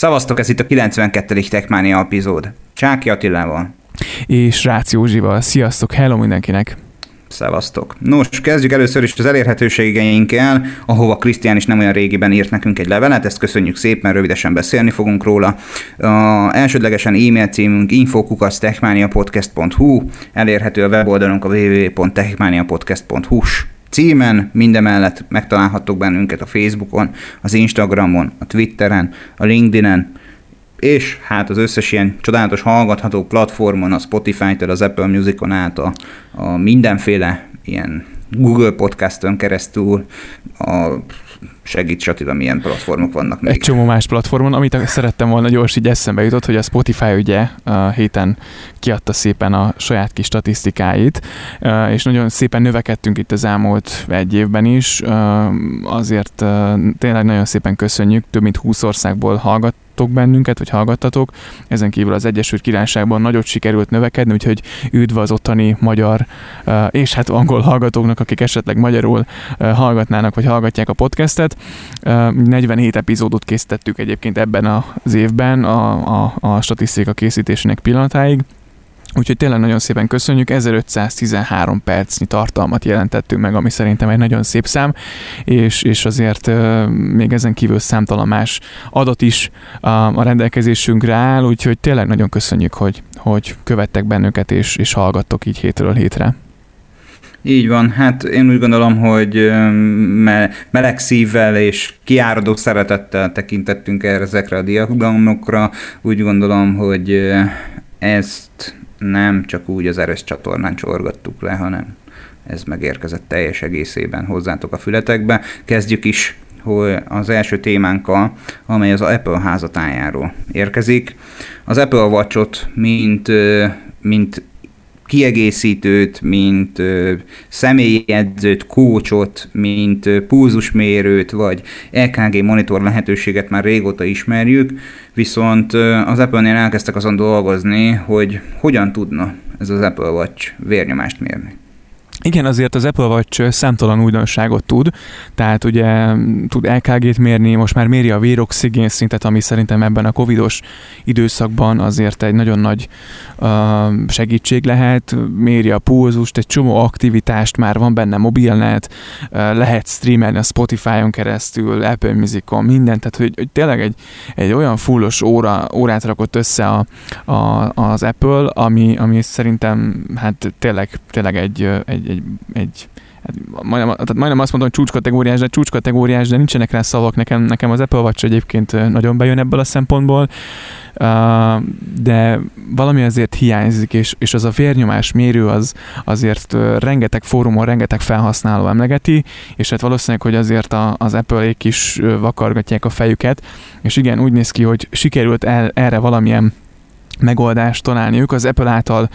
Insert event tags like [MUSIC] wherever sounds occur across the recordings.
Szavaztok, ez itt a 92. Techmania epizód. Csáki Attilával. És Rácz Józsival. Sziasztok, hello mindenkinek! Szevasztok. Nos, kezdjük először is az elérhetőségeinkkel, ahova Krisztián is nem olyan régiben írt nekünk egy levelet, ezt köszönjük szépen, rövidesen beszélni fogunk róla. A elsődlegesen e-mail címünk infokukasztechmaniapodcast.hu, elérhető a weboldalunk a www.techmaniapodcast.hu címen, mindemellett megtalálhattok bennünket a Facebookon, az Instagramon, a Twitteren, a LinkedInen, és hát az összes ilyen csodálatos hallgatható platformon, a Spotify-től, az Apple Music-on át, a, a mindenféle ilyen Google Podcast-ön keresztül, a segíts Attila, milyen platformok vannak még. Egy csomó más platformon, amit szerettem volna gyors így eszembe jutott, hogy a Spotify ugye a héten kiadta szépen a saját kis statisztikáit, és nagyon szépen növekedtünk itt az elmúlt egy évben is, azért tényleg nagyon szépen köszönjük, több mint 20 országból hallgat hallgattok bennünket, vagy hallgattatok. Ezen kívül az Egyesült Királyságban nagyot sikerült növekedni, úgyhogy üdv az ottani magyar és hát angol hallgatóknak, akik esetleg magyarul hallgatnának, vagy hallgatják a podcastet. 47 epizódot készítettük egyébként ebben az évben a, a, a statisztika készítésének pillanatáig. Úgyhogy tényleg nagyon szépen köszönjük, 1513 percnyi tartalmat jelentettünk meg, ami szerintem egy nagyon szép szám, és, és azért még ezen kívül számtalan más adat is a, a rendelkezésünkre áll, úgyhogy tényleg nagyon köszönjük, hogy, hogy követtek bennünket, és, és hallgattok így hétről hétre. Így van, hát én úgy gondolom, hogy meleg szívvel és kiáradó szeretettel tekintettünk erre ezekre a diagramokra. Úgy gondolom, hogy ezt nem csak úgy az erős csatornán csorgattuk le, hanem ez megérkezett teljes egészében hozzátok a fületekbe. Kezdjük is hogy az első témánkkal, amely az Apple házatájáról érkezik. Az Apple Watch-ot, mint, mint kiegészítőt, mint ö, személyi kócsot, mint ö, pulzusmérőt, vagy EKG monitor lehetőséget már régóta ismerjük, viszont az Apple-nél elkezdtek azon dolgozni, hogy hogyan tudna ez az Apple Watch vérnyomást mérni. Igen, azért az Apple Watch számtalan újdonságot tud, tehát ugye tud LKG-t mérni, most már méri a véroxigén szintet, ami szerintem ebben a covidos időszakban azért egy nagyon nagy uh, segítség lehet, méri a pulzust, egy csomó aktivitást, már van benne mobilnet, uh, lehet streamelni a Spotify-on keresztül, Apple Music-on, mindent, tehát hogy, hogy tényleg egy, egy olyan fullos óra, órát rakott össze a, a, az Apple, ami, ami szerintem hát tényleg, tényleg egy, egy egy, egy, egy hát majdnem, tehát majdnem azt mondom, hogy csúcskategóriás, de csúcskategóriás, de nincsenek rá szavak. Nekem, nekem az Apple Watch egyébként nagyon bejön ebből a szempontból, de valami azért hiányzik, és, és az a vérnyomás mérő az azért rengeteg fórumon, rengeteg felhasználó emlegeti, és hát valószínűleg, hogy azért a, az Apple-ék is vakargatják a fejüket, és igen, úgy néz ki, hogy sikerült el, erre valamilyen megoldást találni. Ők az Apple által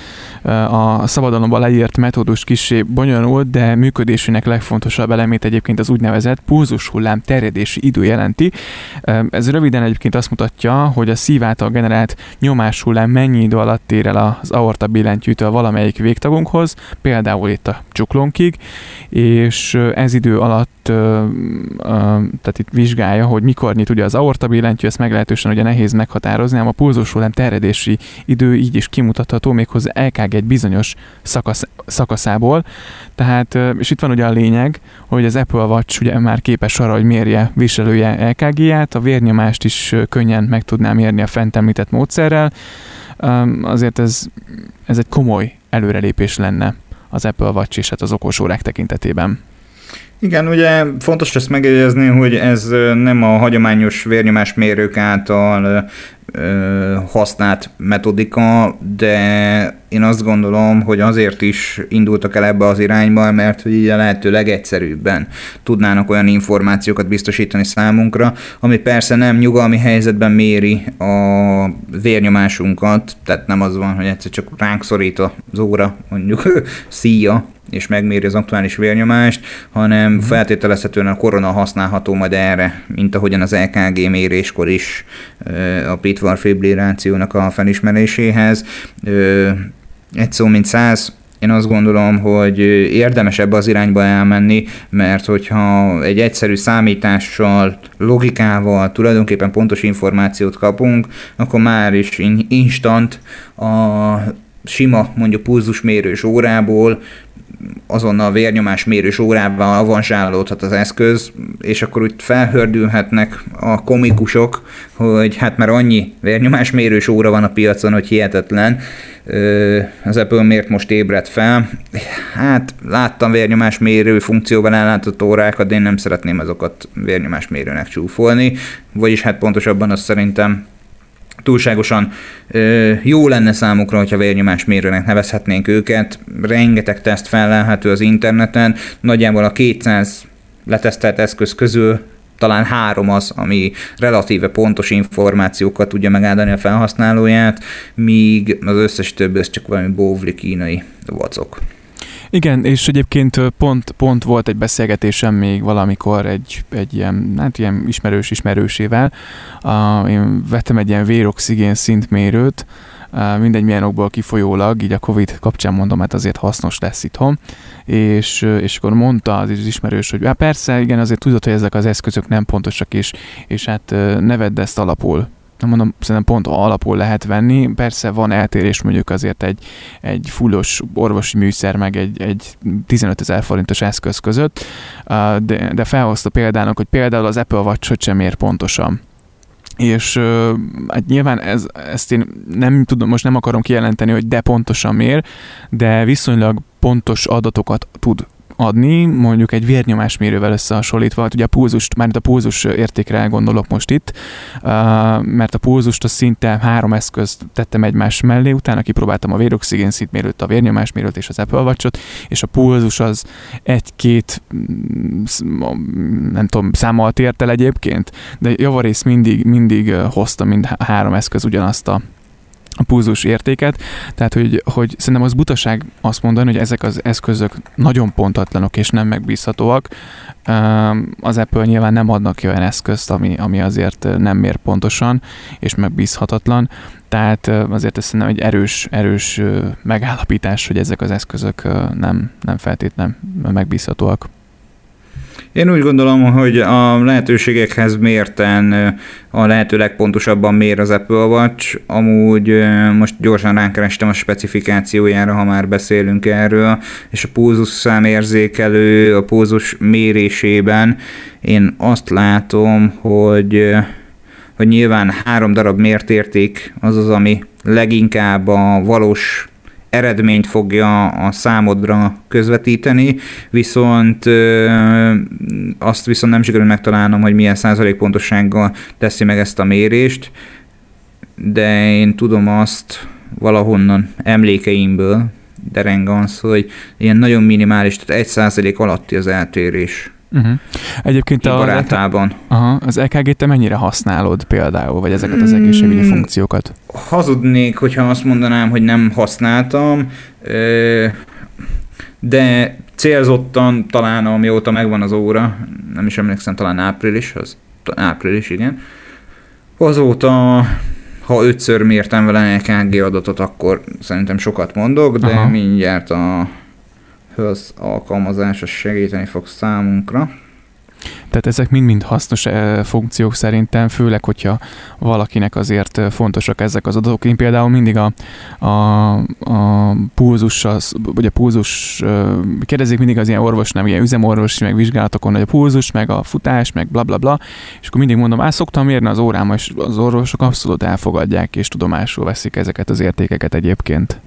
a szabadalomban leírt metódus kisé bonyolult, de működésének legfontosabb elemét egyébként az úgynevezett pulzushullám terjedési idő jelenti. Ez röviden egyébként azt mutatja, hogy a szív által generált nyomáshullám mennyi idő alatt ér el az aorta billentyűtől valamelyik végtagunkhoz, például itt a csuklónkig, és ez idő alatt tehát itt vizsgálja, hogy mikor nyit ugye az aorta billentyű, ezt meglehetősen ugye nehéz meghatározni, ám a pulzushullám terjedési működési idő így is kimutatható méghozzá LKG egy bizonyos szakasz, szakaszából. Tehát, és itt van ugye a lényeg, hogy az Apple Watch ugye már képes arra, hogy mérje viselője LKG-ját, a vérnyomást is könnyen meg tudná mérni a fent említett módszerrel. Azért ez, ez egy komoly előrelépés lenne az Apple Watch és hát az okosórák tekintetében. Igen, ugye fontos ezt megjegyezni, hogy ez nem a hagyományos vérnyomásmérők által használt metodika, de én azt gondolom, hogy azért is indultak el ebbe az irányba, mert hogy így a lehető legegyszerűbben tudnának olyan információkat biztosítani számunkra, ami persze nem nyugalmi helyzetben méri a vérnyomásunkat, tehát nem az van, hogy egyszer csak ránk szorít az óra, mondjuk [LAUGHS] szíja, és megméri az aktuális vérnyomást, hanem uh-huh. feltételezhetően a korona használható majd erre, mint ahogyan az EKG méréskor is a pitvar fibrillációnak a felismeréséhez. Egy szó mint száz, én azt gondolom, hogy érdemes ebbe az irányba elmenni, mert hogyha egy egyszerű számítással, logikával tulajdonképpen pontos információt kapunk, akkor már is instant a sima mondjuk pulzusmérős órából azonnal vérnyomás mérős órával avanzsálódhat az eszköz, és akkor úgy felhördülhetnek a komikusok, hogy hát már annyi vérnyomás mérős óra van a piacon, hogy hihetetlen. Az Apple miért most ébredt fel? Hát láttam vérnyomás mérő funkcióban ellátott órákat, de én nem szeretném azokat vérnyomás mérőnek csúfolni, vagyis hát pontosabban azt szerintem túlságosan ö, jó lenne számukra, hogyha vérnyomás mérőnek nevezhetnénk őket. Rengeteg teszt felelhető az interneten, nagyjából a 200 letesztelt eszköz közül talán három az, ami relatíve pontos információkat tudja megáldani a felhasználóját, míg az összes többi az csak valami bóvli kínai vacok. Igen, és egyébként pont, pont volt egy beszélgetésem még valamikor egy, egy ilyen, hát ilyen ismerős ismerősével. Én vettem egy ilyen véroxigén szintmérőt, mindegy milyen okból kifolyólag, így a Covid kapcsán mondom, hát azért hasznos lesz itthon, és, és akkor mondta az ismerős, hogy hát persze, igen, azért tudod, hogy ezek az eszközök nem pontosak, és, és hát ne vedd ezt alapul mondom, szerintem pont alapul lehet venni. Persze van eltérés mondjuk azért egy, egy fullos orvosi műszer, meg egy, egy 15 ezer forintos eszköz között, de, de felhozta példának, hogy például az Apple watch sem ér pontosan és hát nyilván ez, ezt én nem tudom, most nem akarom kijelenteni, hogy de pontosan mér, de viszonylag pontos adatokat tud adni, mondjuk egy vérnyomásmérővel összehasonlítva, hát ugye a pulzust, már a pulzus értékre gondolok most itt, mert a pulzust az szinte három eszközt tettem egymás mellé, utána kipróbáltam a véroxigén szintmérőt, a vérnyomásmérőt és az Apple watch és a pulzus az egy-két, mm, nem tudom, számmal ért el egyébként, de javarész mindig, mindig hozta mind három eszköz ugyanazt a a pulzus értéket, tehát hogy, hogy szerintem az butaság azt mondani, hogy ezek az eszközök nagyon pontatlanok és nem megbízhatóak. Az Apple nyilván nem adnak ki olyan eszközt, ami, ami azért nem mér pontosan és megbízhatatlan, tehát azért ez szerintem egy erős, erős megállapítás, hogy ezek az eszközök nem, nem feltétlenül megbízhatóak. Én úgy gondolom, hogy a lehetőségekhez mérten a lehető legpontosabban mér az Apple Watch. Amúgy most gyorsan rákerestem a specifikációjára, ha már beszélünk erről, és a pulzus számérzékelő, a pulzus mérésében én azt látom, hogy hogy nyilván három darab mértérték az az, ami leginkább a valós eredményt fogja a számodra közvetíteni, viszont azt viszont nem sikerül megtalálnom, hogy milyen százalékpontossággal teszi meg ezt a mérést, de én tudom azt valahonnan emlékeimből, dereng az, hogy ilyen nagyon minimális, tehát egy százalék alatti az eltérés. Uh-huh. Egyébként a barátában. Aha, az EKG-t te mennyire használod például, vagy ezeket az egészségügyi mm, funkciókat? Hazudnék, hogyha azt mondanám, hogy nem használtam, de célzottan talán amióta megvan az óra, nem is emlékszem, talán április, az április, igen. Azóta, ha ötször mértem vele EKG adatot, akkor szerintem sokat mondok, de Aha. mindjárt a Health alkalmazása segíteni fog számunkra. Tehát ezek mind-mind hasznos e, funkciók szerintem, főleg, hogyha valakinek azért eh, fontosak ezek az adatok. Én például mindig a, a, a pulzus, vagy a pulzus, eh, kérdezik mindig az ilyen orvosnál, ilyen üzemorvosi, meg vizsgálatokon, hogy a pulzus, meg a futás, meg bla bla bla, és akkor mindig mondom, át szoktam mérni az órám, és az orvosok abszolút elfogadják, és tudomásul veszik ezeket az értékeket egyébként.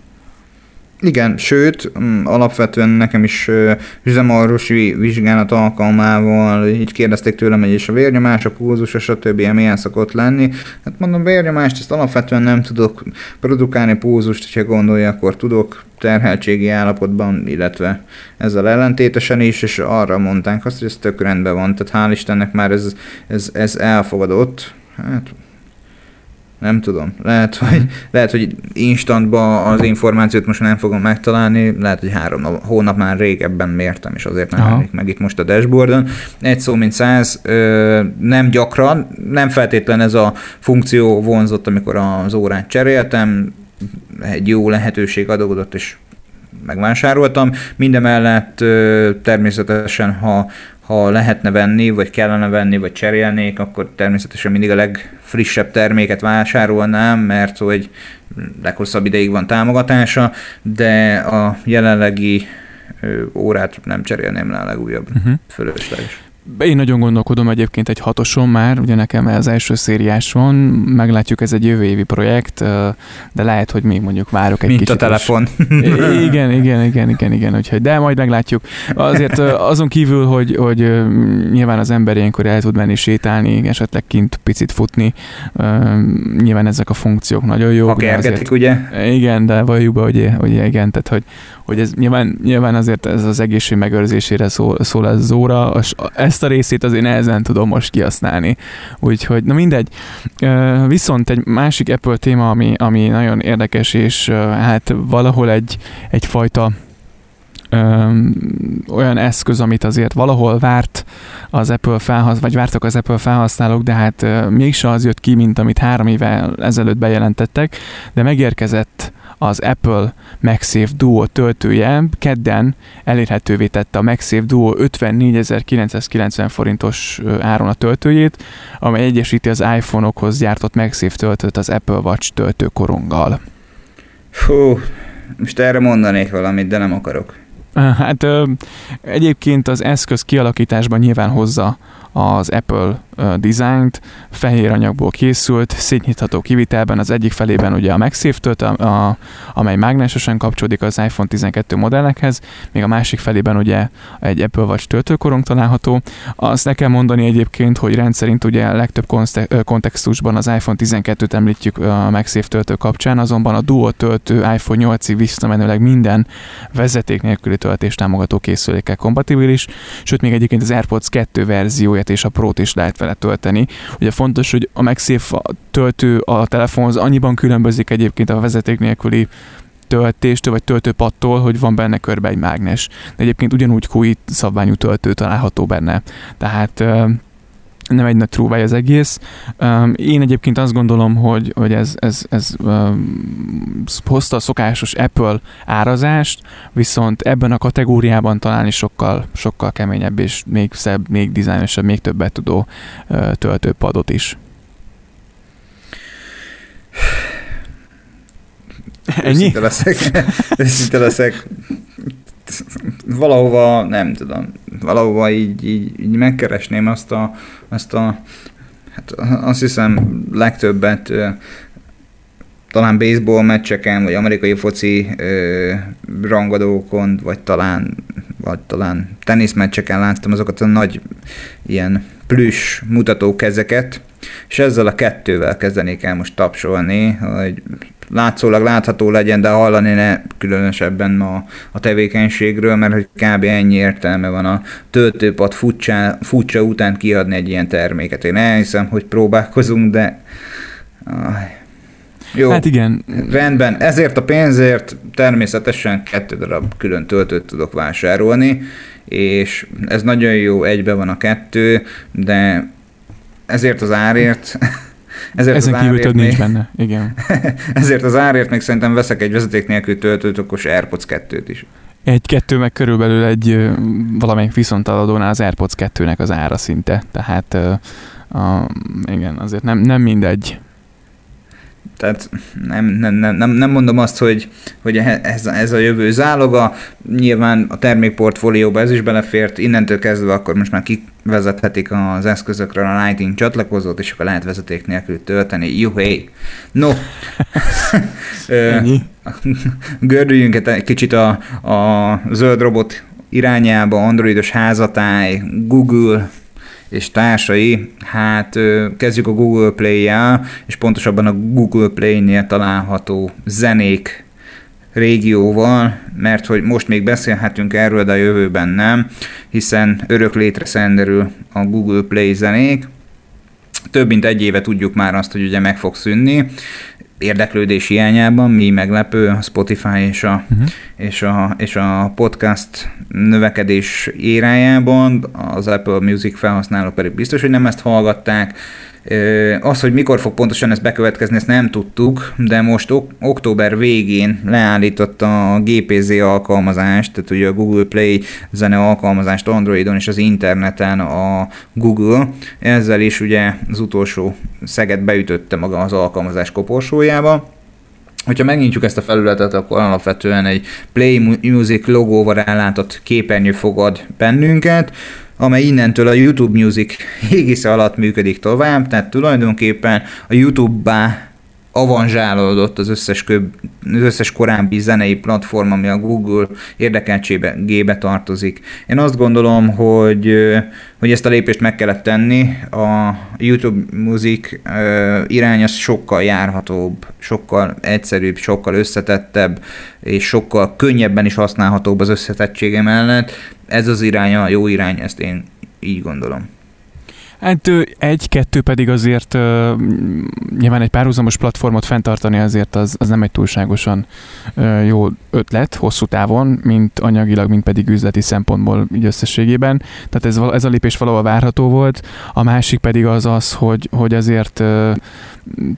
Igen, sőt, mm, alapvetően nekem is üzemorvosi vizsgálat alkalmával így kérdezték tőlem, hogy is a vérnyomás, a pulzus, stb. milyen szokott lenni. Hát mondom, vérnyomást ezt alapvetően nem tudok produkálni, pulzust, hogyha gondolja, akkor tudok terheltségi állapotban, illetve ezzel ellentétesen is, és arra mondták azt, hogy ez tök rendben van. Tehát hál' Istennek már ez, ez, ez elfogadott. Hát nem tudom. Lehet, hogy, lehet, hogy instantban az információt most nem fogom megtalálni, lehet, hogy három hónap már régebben mértem, és azért nem emlék meg itt most a dashboardon. Egy szó, mint száz, nem gyakran, nem feltétlen ez a funkció vonzott, amikor az órát cseréltem, egy jó lehetőség adódott, és megvásároltam. Mindemellett természetesen, ha, ha lehetne venni, vagy kellene venni, vagy cserélnék, akkor természetesen mindig a legfrissebb terméket vásárolnám, mert hogy leghosszabb ideig van támogatása, de a jelenlegi órát nem cserélném le a legújabb uh-huh. fölösleges. Én nagyon gondolkodom egyébként egy hatoson már, ugye nekem az első szériás van, meglátjuk, ez egy jövő évi projekt, de lehet, hogy még mondjuk várok egy Mint kicsit. a telefon. Igen, igen, igen, igen, igen, úgyhogy, de majd meglátjuk. Azért azon kívül, hogy, hogy nyilván az ember ilyenkor el tud menni sétálni, esetleg kint picit futni, nyilván ezek a funkciók nagyon jók. Ha kergetik, ugye? Igen, de valljuk be, hogy, hogy igen, tehát hogy, hogy ez nyilván, nyilván azért ez az egészség megőrzésére szól, szól ez az óra, ezt a részét azért nehezen tudom most kihasználni. Úgyhogy, na mindegy. Viszont egy másik Apple téma, ami, ami nagyon érdekes, és hát valahol egy, egyfajta olyan eszköz, amit azért valahol várt az Apple felhasználók, vagy vártak az Apple felhasználók, de hát mégse az jött ki, mint amit három éve ezelőtt bejelentettek, de megérkezett az Apple MagSafe Duo töltője kedden elérhetővé tette a MagSafe Duo 54.990 forintos áron a töltőjét, amely egyesíti az iPhone-okhoz gyártott MagSafe töltőt az Apple Watch töltőkoronggal. Fú, most erre mondanék valamit, de nem akarok. Hát ö, egyébként az eszköz kialakításban nyilván hozza az Apple dizájnt, fehér anyagból készült, szétnyitható kivitelben, az egyik felében ugye a MagSafe-tölt, a, a, amely mágnesesen kapcsolódik az iPhone 12 modellekhez, még a másik felében ugye egy Apple Watch töltőkorong található. Azt nekem mondani egyébként, hogy rendszerint ugye legtöbb kontextusban az iPhone 12-t említjük a MagSafe töltő kapcsán, azonban a Duo töltő iPhone 8-ig visszamenőleg minden vezeték nélküli töltés támogató készülékkel kompatibilis, sőt még egyébként az AirPods 2 verzióját és a Pro-t is lehet vele tölteni. Ugye fontos, hogy a MagSafe töltő a telefonhoz annyiban különbözik egyébként a vezeték nélküli töltéstől vagy töltőpattól, hogy van benne körbe egy mágnes. De egyébként ugyanúgy QI szabványú töltő található benne. Tehát nem egy nagy trúváj az egész. Én egyébként azt gondolom, hogy, hogy ez, ez, ez hozta a szokásos Apple árazást, viszont ebben a kategóriában találni sokkal, sokkal keményebb és még szebb, még dizájnosabb, még többet tudó töltőpadot is. Ennyi? Őszinte leszek. Őszinte leszek valahova, nem tudom, valahova így, így, így megkeresném azt a, azt a hát azt hiszem legtöbbet talán baseball meccseken, vagy amerikai foci ö, rangadókon, vagy talán, vagy talán teniszmeccseken láttam azokat a nagy ilyen plüss mutatókezeket, és ezzel a kettővel kezdenék el most tapsolni, hogy látszólag látható legyen, de hallani ne különösebben a, a tevékenységről, mert hogy kb. ennyi értelme van a töltőpad futcsa, futcsa után kiadni egy ilyen terméket. Én elhiszem, hogy próbálkozunk, de... Aj. Jó, hát igen. Rendben, ezért a pénzért természetesen kettő darab külön töltőt tudok vásárolni, és ez nagyon jó, egybe van a kettő, de ezért az árért ezért Ezen kívül több nincs benne, igen. [LAUGHS] ezért az árért még szerintem veszek egy vezeték nélkül töltőt, okos AirPods 2-t is. Egy-kettő meg körülbelül egy valamelyik viszontaladónál az AirPods 2-nek az ára szinte, tehát uh, igen, azért nem, nem mindegy. Tehát nem, nem, nem, nem mondom azt, hogy, hogy ez, ez a jövő záloga. Nyilván a termékportfólióba ez is belefért, innentől kezdve akkor most már kivezethetik az eszközökről a Lightning csatlakozót, és akkor lehet vezeték nélkül tölteni. Juhé! No! [LAUGHS] [LAUGHS] Gördüljünk egy kicsit a, a zöld robot irányába, androidos házatáj, Google, és társai, hát kezdjük a Google Play-jel, és pontosabban a Google Play-nél található zenék régióval, mert hogy most még beszélhetünk erről, de a jövőben nem, hiszen örök létre szenderül a Google Play zenék. Több mint egy éve tudjuk már azt, hogy ugye meg fog szűnni, érdeklődés hiányában, mi meglepő, a Spotify és a, uh-huh. és a, és a podcast növekedés érájában, az Apple Music felhasználók pedig biztos, hogy nem ezt hallgatták, Az, hogy mikor fog pontosan ez bekövetkezni, ezt nem tudtuk, de most ok- október végén leállította a GPZ alkalmazást, tehát ugye a Google Play zene alkalmazást Androidon és az interneten a Google. Ezzel is ugye az utolsó szeget beütötte maga az alkalmazás koporsójába. Hogyha megnyitjuk ezt a felületet, akkor alapvetően egy Play Music logóval ellátott képernyő fogad bennünket, amely innentől a YouTube Music égisze alatt működik tovább, tehát tulajdonképpen a YouTube-bá avanzsálódott az összes, köb, az összes korábbi zenei platform, ami a Google érdekeltségébe tartozik. Én azt gondolom, hogy, hogy ezt a lépést meg kellett tenni. A YouTube Music irány az sokkal járhatóbb, sokkal egyszerűbb, sokkal összetettebb, és sokkal könnyebben is használhatóbb az összetettsége mellett. Ez az irány a jó irány, ezt én így gondolom. Hát egy-kettő pedig azért nyilván egy párhuzamos platformot fenntartani azért az, az nem egy túlságosan jó ötlet hosszú távon, mint anyagilag, mint pedig üzleti szempontból így összességében. Tehát ez, ez a lépés valahol várható volt. A másik pedig az az, hogy, hogy azért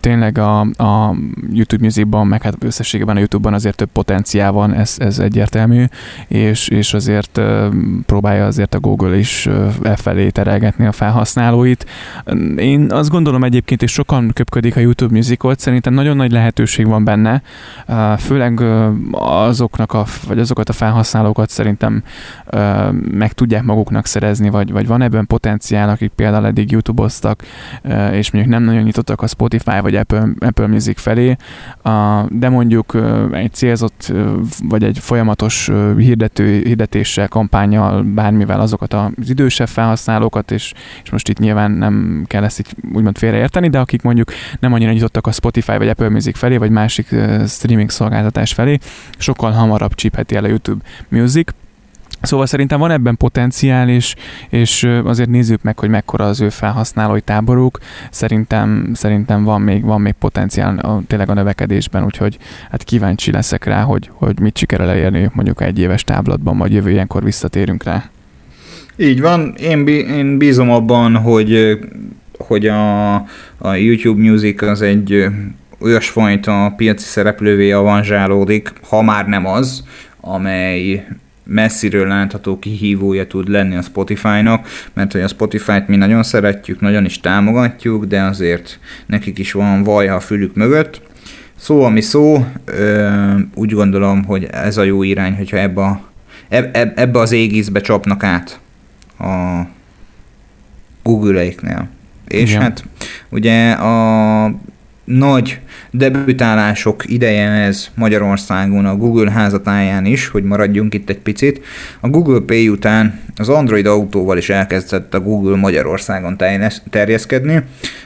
tényleg a, a YouTube Musicban, meg hát összességében a YouTube-ban azért több potenciál van, ez, ez egyértelmű, és, és azért próbálja azért a Google is e felé terelgetni a felhasználóit. Én azt gondolom egyébként, és sokan köpködik a YouTube Musicot, szerintem nagyon nagy lehetőség van benne, főleg azoknak a, vagy azokat a felhasználókat szerintem meg tudják maguknak szerezni, vagy, vagy van ebben potenciál, akik például eddig YouTube-oztak, és mondjuk nem nagyon nyitottak a Spotify vagy Apple, Apple Music felé, de mondjuk egy célzott vagy egy folyamatos hirdető, hirdetéssel, kampányjal, bármivel azokat az idősebb felhasználókat, és, és most itt nyilván nem kell ezt így úgymond félreérteni, de akik mondjuk nem annyira nyitottak a Spotify vagy Apple Music felé, vagy másik streaming szolgáltatás felé, sokkal hamarabb csípheti el a YouTube Music, Szóval szerintem van ebben potenciál, és, és azért nézzük meg, hogy mekkora az ő felhasználói táboruk. Szerintem, szerintem van még, van még potenciál a, tényleg a növekedésben, úgyhogy hát kíváncsi leszek rá, hogy, hogy mit sikerül elérni mondjuk egy éves táblatban, majd jövő ilyenkor visszatérünk rá. Így van, én, bí- én bízom abban, hogy, hogy a, a YouTube Music az egy olyasfajta piaci szereplővé avanzsálódik, ha már nem az, amely messziről látható kihívója tud lenni a Spotify-nak, mert hogy a Spotify-t mi nagyon szeretjük, nagyon is támogatjuk, de azért nekik is van vaj a fülük mögött. Szó, ami szó, úgy gondolom, hogy ez a jó irány, hogyha ebbe, a, eb, ebbe az égiszbe csapnak át a Google-eiknél. És Igen. hát ugye a nagy debütálások ideje ez Magyarországon a Google házatáján is, hogy maradjunk itt egy picit. A Google Pay után az Android autóval is elkezdett a Google Magyarországon terjeszkedni.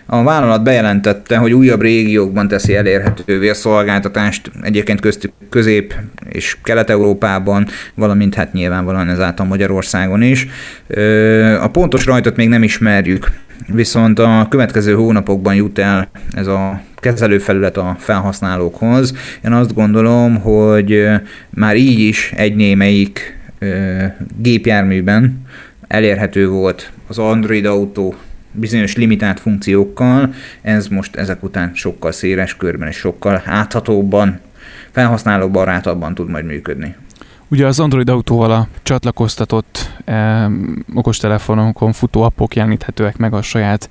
A vállalat bejelentette, hogy újabb régiókban teszi elérhetővé a szolgáltatást, egyébként köztük Közép- és Kelet-Európában, valamint hát nyilvánvalóan ezáltal Magyarországon is. A pontos rajtot még nem ismerjük, viszont a következő hónapokban jut el ez a kezelőfelület a felhasználókhoz. Én azt gondolom, hogy már így is egy némelyik gépjárműben elérhető volt az Android autó bizonyos limitált funkciókkal, ez most ezek után sokkal széles körben és sokkal áthatóbban, felhasználó barátabban tud majd működni. Ugye az Android autóval a csatlakoztatott eh, okostelefononkon futó appok jeleníthetőek meg a saját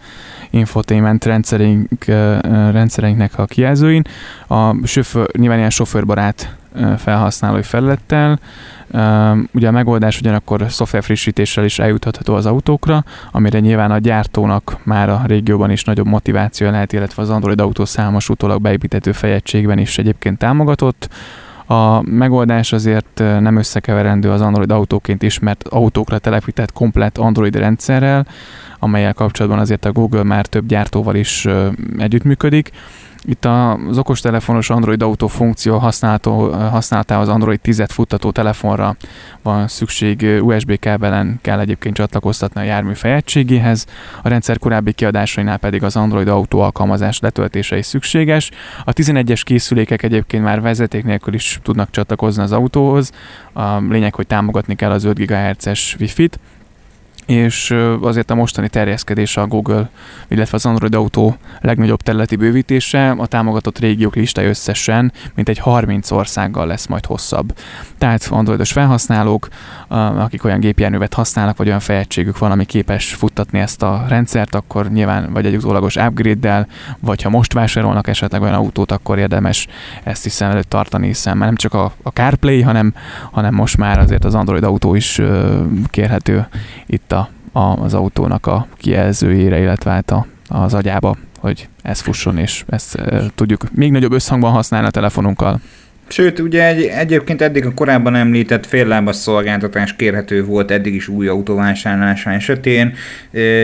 infotainment rendszerünk, eh, rendszereinknek a kijelzőin. A sofőr, nyilván ilyen sofőrbarát eh, felhasználói felülettel. Eh, ugye a megoldás ugyanakkor szoftver frissítéssel is eljutható az autókra, amire nyilván a gyártónak már a régióban is nagyobb motiváció lehet, illetve az Android autó számos utólag beépítető fejegységben is egyébként támogatott. A megoldás azért nem összekeverendő az Android autóként ismert autókra telepített komplet Android rendszerrel, amelyel kapcsolatban azért a Google már több gyártóval is együttműködik. Itt az okostelefonos Android Auto funkció használható, használatához Android 10-et futtató telefonra. Van szükség, USB kábelen kell egyébként csatlakoztatni a jármű fejegységéhez, a rendszer korábbi kiadásainál pedig az Android Auto alkalmazás letöltése is szükséges. A 11-es készülékek egyébként már vezeték nélkül is tudnak csatlakozni az autóhoz, a lényeg, hogy támogatni kell az 5 GHz-es Wi-Fi-t, és azért a mostani terjeszkedése a Google, illetve az Android Auto legnagyobb területi bővítése, a támogatott régiók listája összesen mint egy 30 országgal lesz majd hosszabb. Tehát androidos felhasználók, akik olyan gépjárművet használnak, vagy olyan fejlettségük van, ami képes futtatni ezt a rendszert, akkor nyilván vagy egy utólagos upgrade-del, vagy ha most vásárolnak esetleg olyan autót, akkor érdemes ezt is szem előtt tartani, hiszen már nem csak a, CarPlay, hanem, hanem most már azért az Android autó is kérhető itt a, az autónak a kijelzőjére, illetve hát a, az agyába, hogy ez fusson, és ezt tudjuk még nagyobb összhangban használni a telefonunkkal. Sőt, ugye egy, egyébként eddig a korábban említett féllábas szolgáltatás kérhető volt eddig is új autóvásárlása esetén.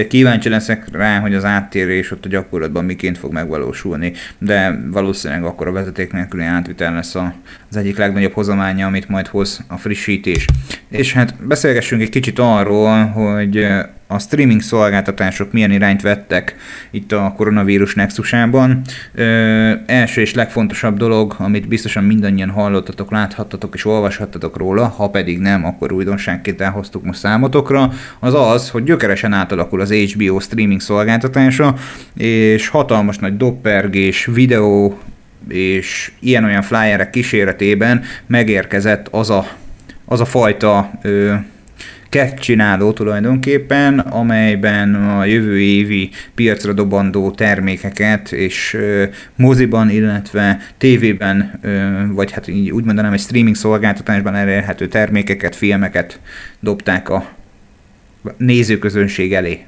Kíváncsi leszek rá, hogy az áttérés ott a gyakorlatban miként fog megvalósulni, de valószínűleg akkor a vezeték nélküli átvitel lesz az egyik legnagyobb hozománya, amit majd hoz a frissítés. És hát beszélgessünk egy kicsit arról, hogy a streaming szolgáltatások milyen irányt vettek itt a koronavírus nexusában. Ö, első és legfontosabb dolog, amit biztosan mindannyian hallottatok, láthattatok és olvashattatok róla, ha pedig nem, akkor újdonságként elhoztuk most számotokra, az az, hogy gyökeresen átalakul az HBO streaming szolgáltatása, és hatalmas nagy doppergés, videó és ilyen-olyan flyerek kíséretében megérkezett az a, az a fajta ö, csináló tulajdonképpen, amelyben a jövő évi piacra dobandó termékeket és moziban, illetve tévében, vagy hát így úgy mondanám, egy streaming szolgáltatásban elérhető termékeket, filmeket dobták a nézőközönség elé.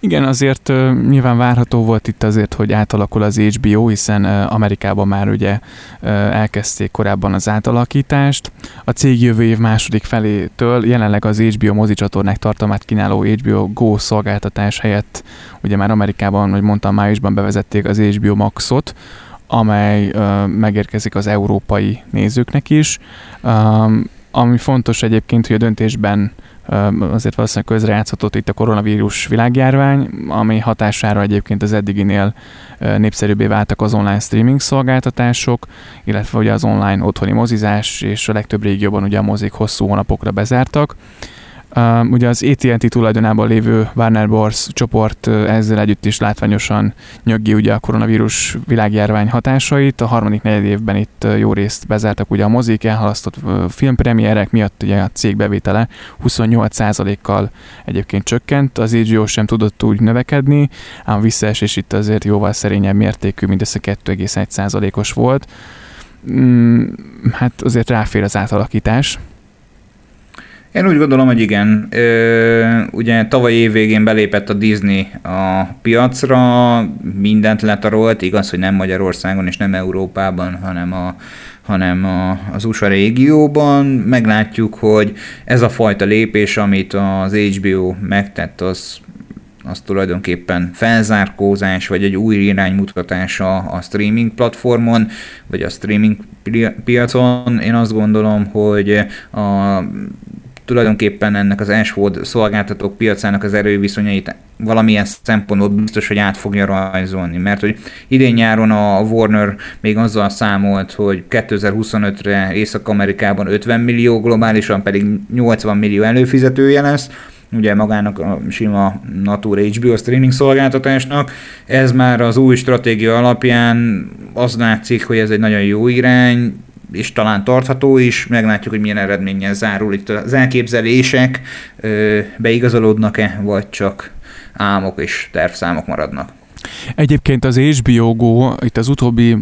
Igen, azért uh, nyilván várható volt itt azért, hogy átalakul az HBO, hiszen uh, Amerikában már ugye uh, elkezdték korábban az átalakítást. A cég jövő év második felétől jelenleg az HBO mozicsatornák tartalmát kínáló HBO Go szolgáltatás helyett ugye már Amerikában, hogy mondtam, májusban bevezették az HBO Maxot, amely uh, megérkezik az európai nézőknek is. Um, ami fontos egyébként, hogy a döntésben azért valószínűleg közrejátszhatott itt a koronavírus világjárvány, ami hatására egyébként az eddiginél népszerűbbé váltak az online streaming szolgáltatások, illetve ugye az online otthoni mozizás, és a legtöbb régióban ugye a mozik hosszú hónapokra bezártak. Uh, ugye az AT&T tulajdonában lévő Warner Bros. csoport ezzel együtt is látványosan nyöggi ugye a koronavírus világjárvány hatásait. A harmadik negyed évben itt jó részt bezártak ugye a mozik, elhalasztott filmpremierek miatt ugye a cég bevétele 28%-kal egyébként csökkent, az HBO sem tudott úgy növekedni, ám a visszaesés itt azért jóval szerényebb mértékű, mindössze 2,1%-os volt. Mm, hát azért ráfér az átalakítás, én úgy gondolom, hogy igen. Ö, ugye tavaly év végén belépett a Disney a piacra, mindent letarolt, igaz, hogy nem Magyarországon és nem Európában, hanem a hanem a, az USA régióban. Meglátjuk, hogy ez a fajta lépés, amit az HBO megtett, az az tulajdonképpen felzárkózás, vagy egy új iránymutatása a streaming platformon, vagy a streaming piacon. Én azt gondolom, hogy a tulajdonképpen ennek az Ashwood szolgáltatók piacának az erőviszonyait valamilyen szempontból biztos, hogy át fogja rajzolni, mert hogy idén nyáron a Warner még azzal számolt, hogy 2025-re Észak-Amerikában 50 millió, globálisan pedig 80 millió előfizetője lesz, ugye magának a sima Natur HBO streaming szolgáltatásnak. Ez már az új stratégia alapján az látszik, hogy ez egy nagyon jó irány, és talán tartható is, meglátjuk, hogy milyen eredménnyel zárul itt az elképzelések, beigazolódnak-e, vagy csak álmok és tervszámok maradnak. Egyébként az HBO Go, itt az utóbbi,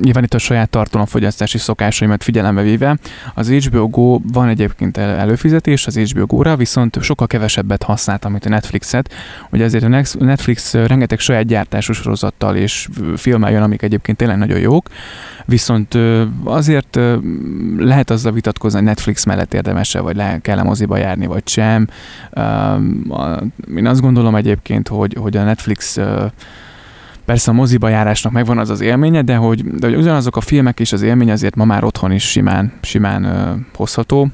nyilván itt a saját tartalomfogyasztási szokásaimat figyelembe véve, az HBO Go van egyébként előfizetés az HBO Go-ra, viszont sokkal kevesebbet használtam, mint a Netflixet. Ugye azért a Netflix rengeteg saját gyártású sorozattal és filmmel jön, amik egyébként tényleg nagyon jók, viszont azért lehet azzal vitatkozni, hogy Netflix mellett érdemes-e, vagy le kell moziba járni, vagy sem. Én azt gondolom egyébként, hogy, hogy a Netflix persze a moziba járásnak megvan az az élménye, de hogy, de hogy ugyanazok a filmek és az élmény azért ma már otthon is simán, simán hozható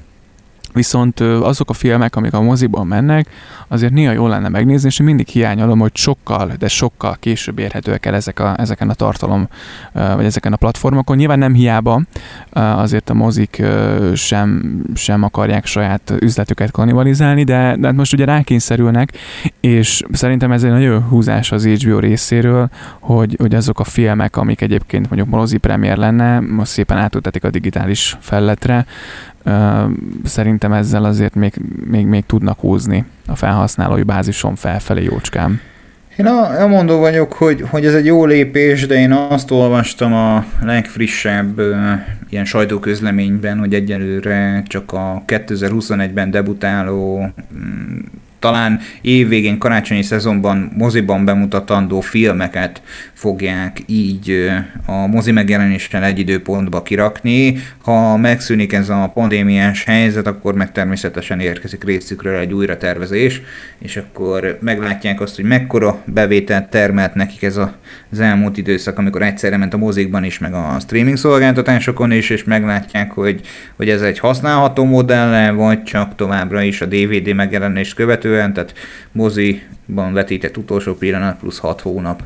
Viszont azok a filmek, amik a moziban mennek, azért néha jól lenne megnézni, és mindig hiányolom, hogy sokkal, de sokkal később érhetőek el ezek a, ezeken a tartalom, vagy ezeken a platformokon. Nyilván nem hiába, azért a mozik sem, sem akarják saját üzletüket kannibalizálni, de, de hát most ugye rákényszerülnek, és szerintem ez egy nagyon húzás az HBO részéről, hogy, hogy azok a filmek, amik egyébként mondjuk mozi premier lenne, most szépen átültetik a digitális felletre, szerintem ezzel azért még, még, még tudnak húzni a felhasználói bázison felfelé jócskám. Én a, a mondó vagyok, hogy, hogy ez egy jó lépés, de én azt olvastam a legfrissebb uh, ilyen sajtóközleményben, hogy egyelőre csak a 2021-ben debutáló um, talán évvégén karácsonyi szezonban moziban bemutatandó filmeket fogják így a mozi megjelenéssel egy időpontba kirakni. Ha megszűnik ez a pandémiás helyzet, akkor meg természetesen érkezik részükről egy újratervezés, és akkor meglátják azt, hogy mekkora bevételt termelt nekik ez az elmúlt időszak, amikor egyszerre ment a mozikban is, meg a streaming szolgáltatásokon is, és meglátják, hogy, hogy ez egy használható modelle, vagy csak továbbra is a DVD megjelenést követően, tehát moziban vetített utolsó pillanat plusz 6 hónap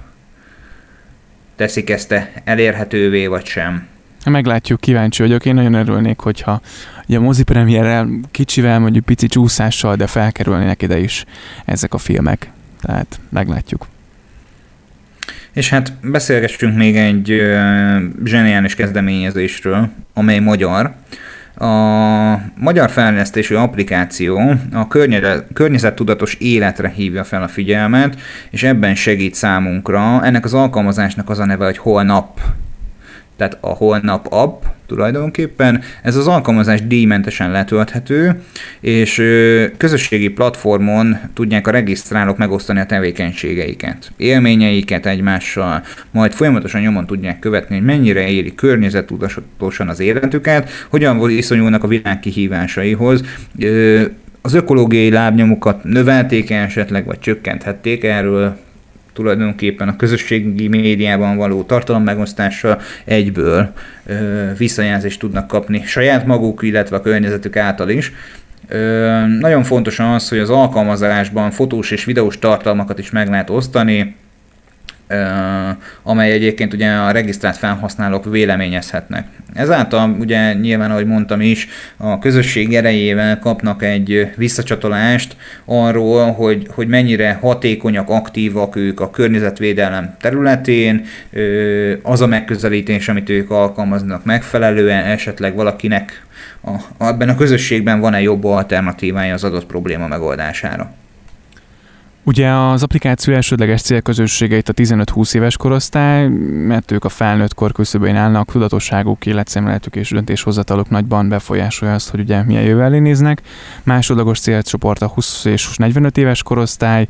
teszik ezt elérhetővé, vagy sem. Meglátjuk, kíváncsi vagyok. Én nagyon örülnék, hogyha ugye a mozi premierrel kicsivel, mondjuk pici csúszással, de felkerülnének ide is ezek a filmek. Tehát meglátjuk. És hát beszélgessünk még egy uh, zseniális kezdeményezésről, amely magyar. A magyar fejlesztésű applikáció a környezettudatos életre hívja fel a figyelmet, és ebben segít számunkra. Ennek az alkalmazásnak az a neve, hogy Holnap tehát a holnap app tulajdonképpen. Ez az alkalmazás díjmentesen letölthető, és közösségi platformon tudják a regisztrálók megosztani a tevékenységeiket, élményeiket egymással, majd folyamatosan nyomon tudják követni, hogy mennyire éli környezettudatosan az életüket, hogyan viszonyulnak a világ kihívásaihoz, az ökológiai lábnyomukat növelték -e esetleg, vagy csökkenthették, erről tulajdonképpen a közösségi médiában való tartalommegosztással egyből ö, visszajelzést tudnak kapni saját maguk, illetve a környezetük által is. Ö, nagyon fontos az, hogy az alkalmazásban fotós és videós tartalmakat is meg lehet osztani, amely egyébként ugye a regisztrált felhasználók véleményezhetnek. Ezáltal ugye nyilván, ahogy mondtam is, a közösség erejével kapnak egy visszacsatolást arról, hogy, hogy mennyire hatékonyak, aktívak ők a környezetvédelem területén, az a megközelítés, amit ők alkalmaznak megfelelően, esetleg valakinek a, ebben a közösségben van-e jobb alternatívája az adott probléma megoldására. Ugye az applikáció elsődleges célközösségeit a 15-20 éves korosztály, mert ők a felnőtt kor küszöbén állnak, tudatosságuk, életszemléletük és döntéshozataluk nagyban befolyásolja azt, hogy ugye milyen jövővel néznek. Másodlagos célcsoport a 20 és 45 éves korosztály,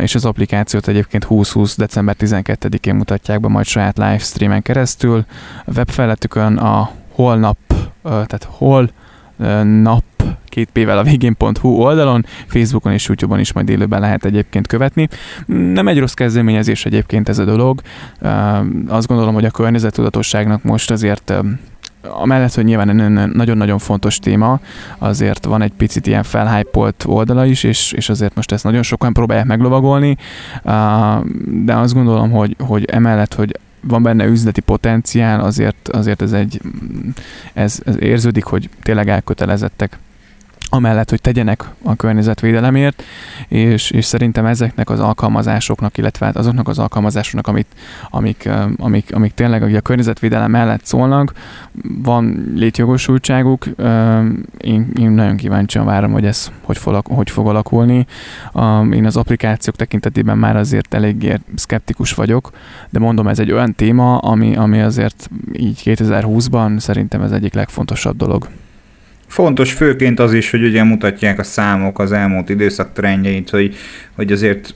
és az applikációt egyébként 2020. december 12-én mutatják be majd saját livestreamen keresztül. A webfelületükön a holnap, tehát hol nap két p-vel a végén.hu oldalon, Facebookon és YouTube-on is majd élőben lehet egyébként követni. Nem egy rossz kezdeményezés egyébként ez a dolog. Azt gondolom, hogy a környezettudatosságnak most azért amellett, hogy nyilván nagyon-nagyon fontos téma, azért van egy picit ilyen felhájpolt oldala is, és, és azért most ezt nagyon sokan próbálják meglovagolni, de azt gondolom, hogy, hogy emellett, hogy van benne üzleti potenciál, azért, azért ez egy, ez, ez érződik, hogy tényleg elkötelezettek amellett, hogy tegyenek a környezetvédelemért, és, és szerintem ezeknek az alkalmazásoknak, illetve hát azoknak az alkalmazásoknak, amit, amik, amik, amik tényleg a környezetvédelem mellett szólnak, van létjogosultságuk. Én, én nagyon kíváncsian várom, hogy ez hogy fog, hogy fog alakulni. Én az applikációk tekintetében már azért eléggé szkeptikus vagyok, de mondom, ez egy olyan téma, ami, ami azért így 2020-ban szerintem ez egyik legfontosabb dolog. Fontos főként az is, hogy ugye mutatják a számok az elmúlt időszak trendjeit, hogy, hogy azért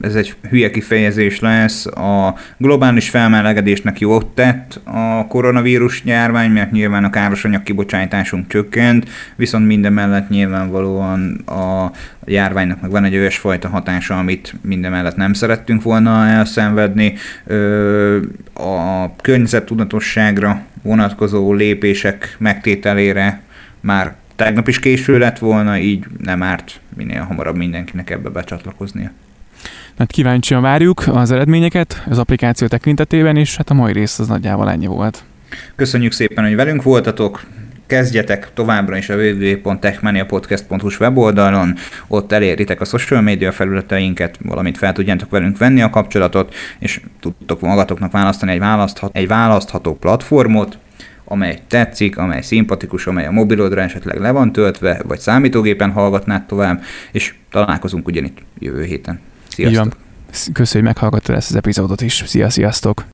ez egy hülye kifejezés lesz, a globális felmelegedésnek jót tett a koronavírus járvány, mert nyilván a károsanyag kibocsátásunk csökkent, viszont minden mellett nyilvánvalóan a járványnak meg van egy olyasfajta hatása, amit minden mellett nem szerettünk volna elszenvedni. A környezettudatosságra vonatkozó lépések megtételére már tegnap is késő lett volna, így nem árt minél hamarabb mindenkinek ebbe becsatlakoznia. Hát kíváncsian várjuk az eredményeket az applikáció tekintetében, és hát a mai rész az nagyjából ennyi volt. Köszönjük szépen, hogy velünk voltatok, kezdjetek továbbra is a www.techmaniapodcast.hu weboldalon, ott eléritek a social media felületeinket, valamint fel tudjátok velünk venni a kapcsolatot, és tudtok magatoknak választani egy, választhat, egy választható platformot, amely tetszik, amely szimpatikus, amely a mobilodra esetleg le van töltve, vagy számítógépen hallgatnád tovább, és találkozunk ugyanitt jövő héten. Sziasztok! Köszönjük, hogy meghallgattad ezt az epizódot is. Szia, sziasztok!